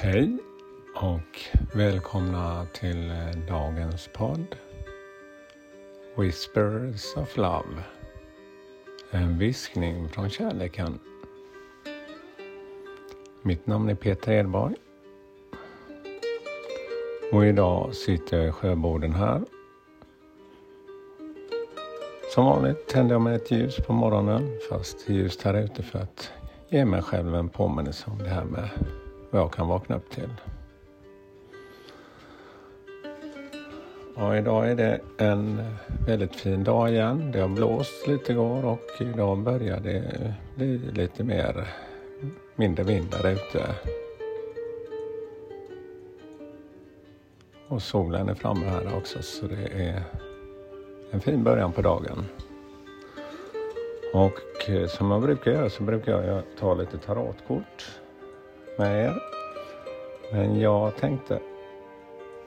Hej och välkomna till eh, dagens podd Whispers of Love. En viskning från kärleken. Mitt namn är Peter Edborg. Och idag sitter jag i sjöborden här. Som vanligt tänder jag med ett ljus på morgonen fast ljust här ute för att ge mig själv en påminnelse om det här med vad jag kan vakna upp till. Ja, idag är det en väldigt fin dag igen. Det har blåst lite igår och idag börjar det bli lite mer mindre vind där ute. Och solen är framme här också så det är en fin början på dagen. Och eh, som jag brukar göra så brukar jag ta lite tarotkort med er. Men jag tänkte,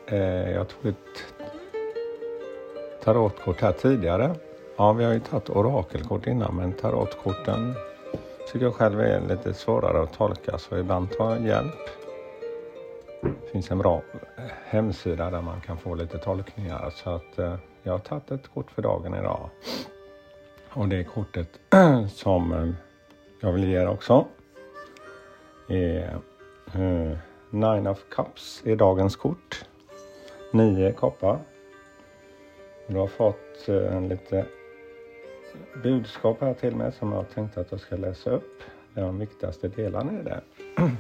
eh, jag tog ett tarotkort här tidigare. Ja, vi har ju tagit orakelkort innan men tarotkorten tycker jag själv är lite svårare att tolka så ibland tar jag hjälp. Det finns en bra hemsida där man kan få lite tolkningar så att eh, jag har tagit ett kort för dagen idag. Och det är kortet som eh, jag vill ge er också är eh, Nine of Cups är dagens kort. Nio koppar. Du har fått eh, en lite budskap här till mig som jag tänkte att jag ska läsa upp. Det är De viktigaste delarna i det.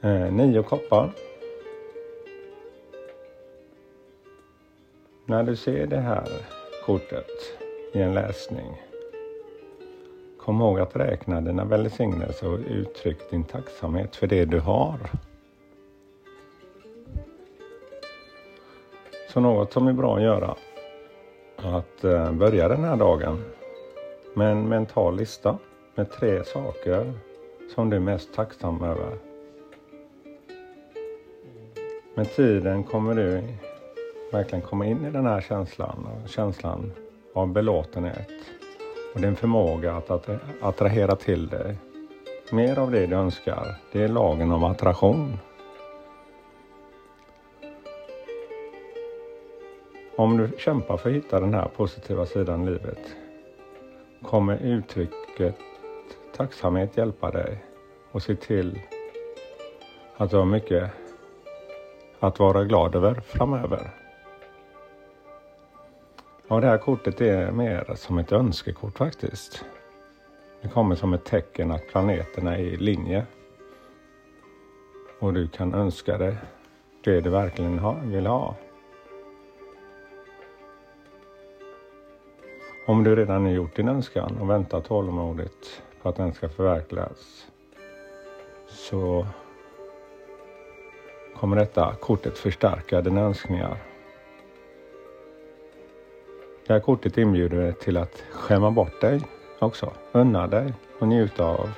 Eh, nio koppar. När du ser det här kortet i en läsning Kom ihåg att räkna dina välsignelser och uttryck din tacksamhet för det du har. Så något som är bra att göra att eh, börja den här dagen med en mental lista med tre saker som du är mest tacksam över. Med tiden kommer du verkligen komma in i den här känslan, känslan av belåtenhet och din förmåga att attrahera till dig mer av det du önskar. Det är lagen om attraktion. Om du kämpar för att hitta den här positiva sidan i livet kommer uttrycket tacksamhet hjälpa dig och se till att du har mycket att vara glad över framöver. Ja, det här kortet är mer som ett önskekort faktiskt. Det kommer som ett tecken att planeterna är i linje. Och du kan önska dig det du verkligen vill ha. Om du redan har gjort din önskan och väntar tålmodigt på att den ska förverkligas så kommer detta kortet förstärka dina önskningar det här kortet inbjuder dig till att skämma bort dig också. Unna dig och njuta av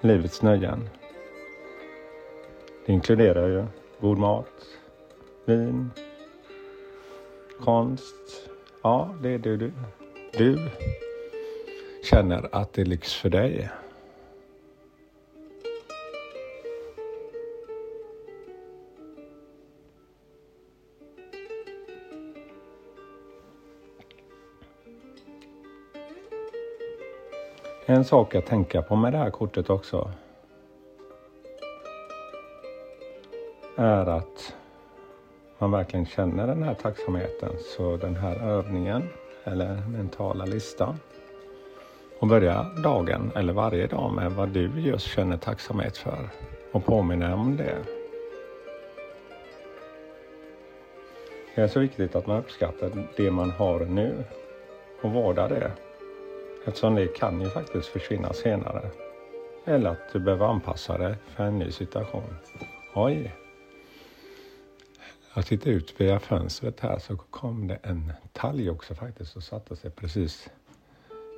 livets nöjen. Det inkluderar ju god mat, vin, konst. Ja, det är det du, du känner att det är lyx för dig. En sak att tänka på med det här kortet också är att man verkligen känner den här tacksamheten. Så den här övningen eller mentala listan och börja dagen eller varje dag med vad du just känner tacksamhet för och påminna om det. Det är så viktigt att man uppskattar det man har nu och vårdar det Eftersom det kan ju faktiskt försvinna senare. Eller att du behöver anpassa dig för en ny situation. Oj! Jag tittar ut via fönstret här så kom det en talg också faktiskt och satte sig precis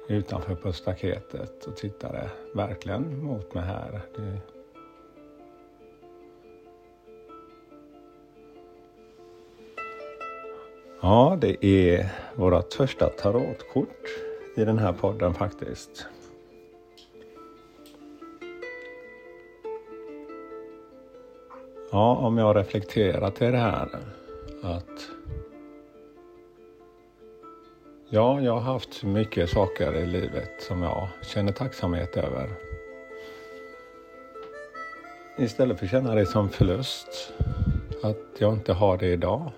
utanför på staketet och tittade verkligen mot mig här. Det... Ja, det är vårt första tarotkort i den här podden faktiskt. Ja, om jag reflekterar till det här att Ja, jag har haft mycket saker i livet som jag känner tacksamhet över. Istället för att känna det som förlust, att jag inte har det idag,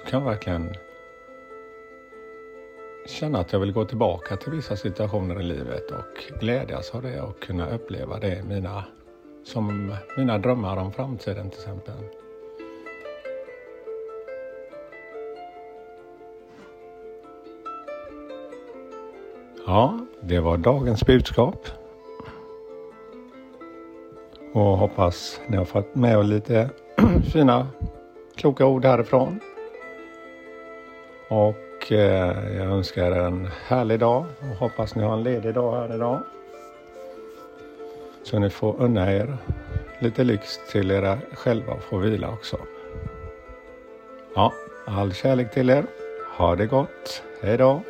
så kan jag verkligen känna att jag vill gå tillbaka till vissa situationer i livet och glädjas av det och kunna uppleva det mina, som mina drömmar om framtiden till exempel. Ja, det var dagens budskap. Och hoppas ni har fått med er lite fina kloka ord härifrån. Och Eh, jag önskar er en härlig dag och hoppas ni har en ledig dag här idag. Så ni får unna er lite lyx till era själva och få vila också. Ja, all kärlek till er. Ha det gott. Hej då!